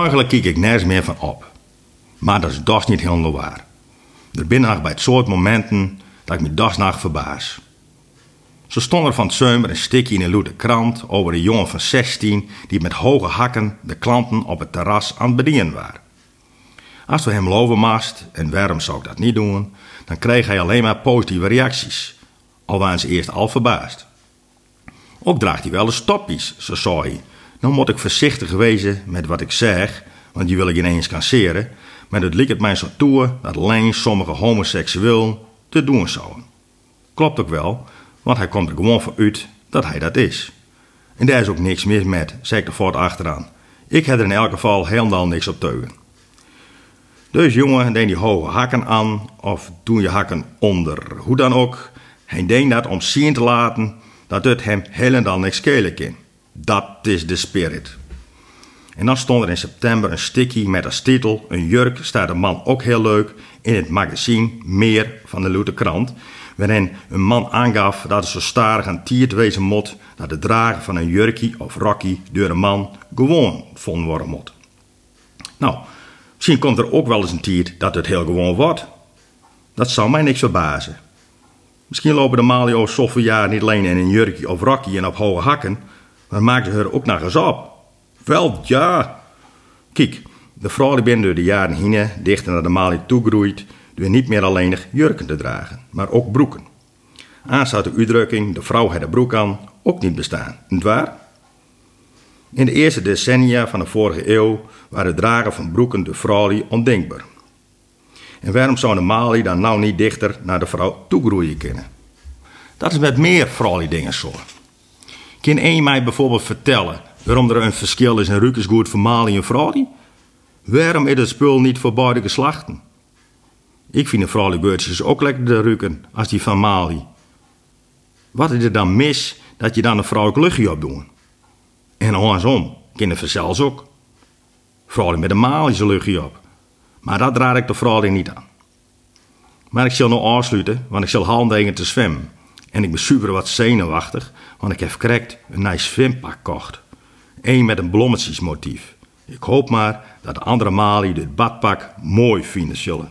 Eigenlijk kijk ik nergens meer van op. Maar dat is dus niet helemaal waar. Er binnen bij het soort momenten dat ik me dagsnacht verbaas. Zo stond er van het zomer een stikje in een loede krant over een jongen van 16 die met hoge hakken de klanten op het terras aan het bedienen waren. Als we hem loven en waarom zou ik dat niet doen, dan kreeg hij alleen maar positieve reacties. Al waren ze eerst al verbaasd. Ook draagt hij wel eens stoppies, zo zei hij. Nou moet ik voorzichtig wezen met wat ik zeg, want die wil ik ineens canceren. Maar het liep het mij zo toe dat alleen sommige homoseksuelen te doen zouden. Klopt ook wel, want hij komt er gewoon van uit dat hij dat is. En daar is ook niks mis met, zei ik voort achteraan. Ik heb er in elk geval helemaal niks op teugen. Dus jongen, deed die hoge hakken aan, of doen je hakken onder. Hoe dan ook, hij deed dat om zien te laten dat het hem helemaal niks schelen kan. Dat is de spirit. En dan stond er in september een sticky met als titel: Een jurk staat de man ook heel leuk in het magazine Meer van de Lute Krant. Waarin een man aangaf dat het zo starig en tiert wezen mot dat het dragen van een jurkie of rokkie door een man gewoon vonden worden moet. Nou, misschien komt er ook wel eens een tiert dat het heel gewoon wordt. Dat zou mij niks verbazen. Misschien lopen de Malio's zoveel jaar niet alleen in een jurkje of rokje en op hoge hakken, maar ze er ook nog eens op. Wel, ja. Kijk, de vrouw die door de jaren heen dichter naar de Mali toegroeit, door niet meer alleen jurken te dragen, maar ook broeken. Aan zou de uitdrukking, de vrouw heeft de broek aan, ook niet bestaan, niet waar? In de eerste decennia van de vorige eeuw waren het dragen van broeken de vrouw ondenkbaar. En waarom zou de Mali dan nou niet dichter naar de vrouw toegroeien kunnen? Dat is met meer vrouwelijke dingen zo. Kan één mij bijvoorbeeld vertellen waarom er een verschil is in rukensgoed voor Mali en vrouwelijke? Waarom is het spul niet voor beide geslachten? Ik vind een vrouwelijke beurtjes ook lekker de rukken als die van Mali. Wat is er dan mis dat je dan een vrouwelijk luchtje op doet? En andersom, kinderen zelfs ook. Vrouwen met een Malische luchtje op. Maar dat raad ik de vrouw niet aan. Maar ik zal nog afsluiten, want ik zal handen te zwemmen. En ik ben super wat zenuwachtig, want ik heb correct een nice zwempak gekocht. Eén met een blommetjesmotief. Ik hoop maar dat de andere Mali dit badpak mooi vinden zullen.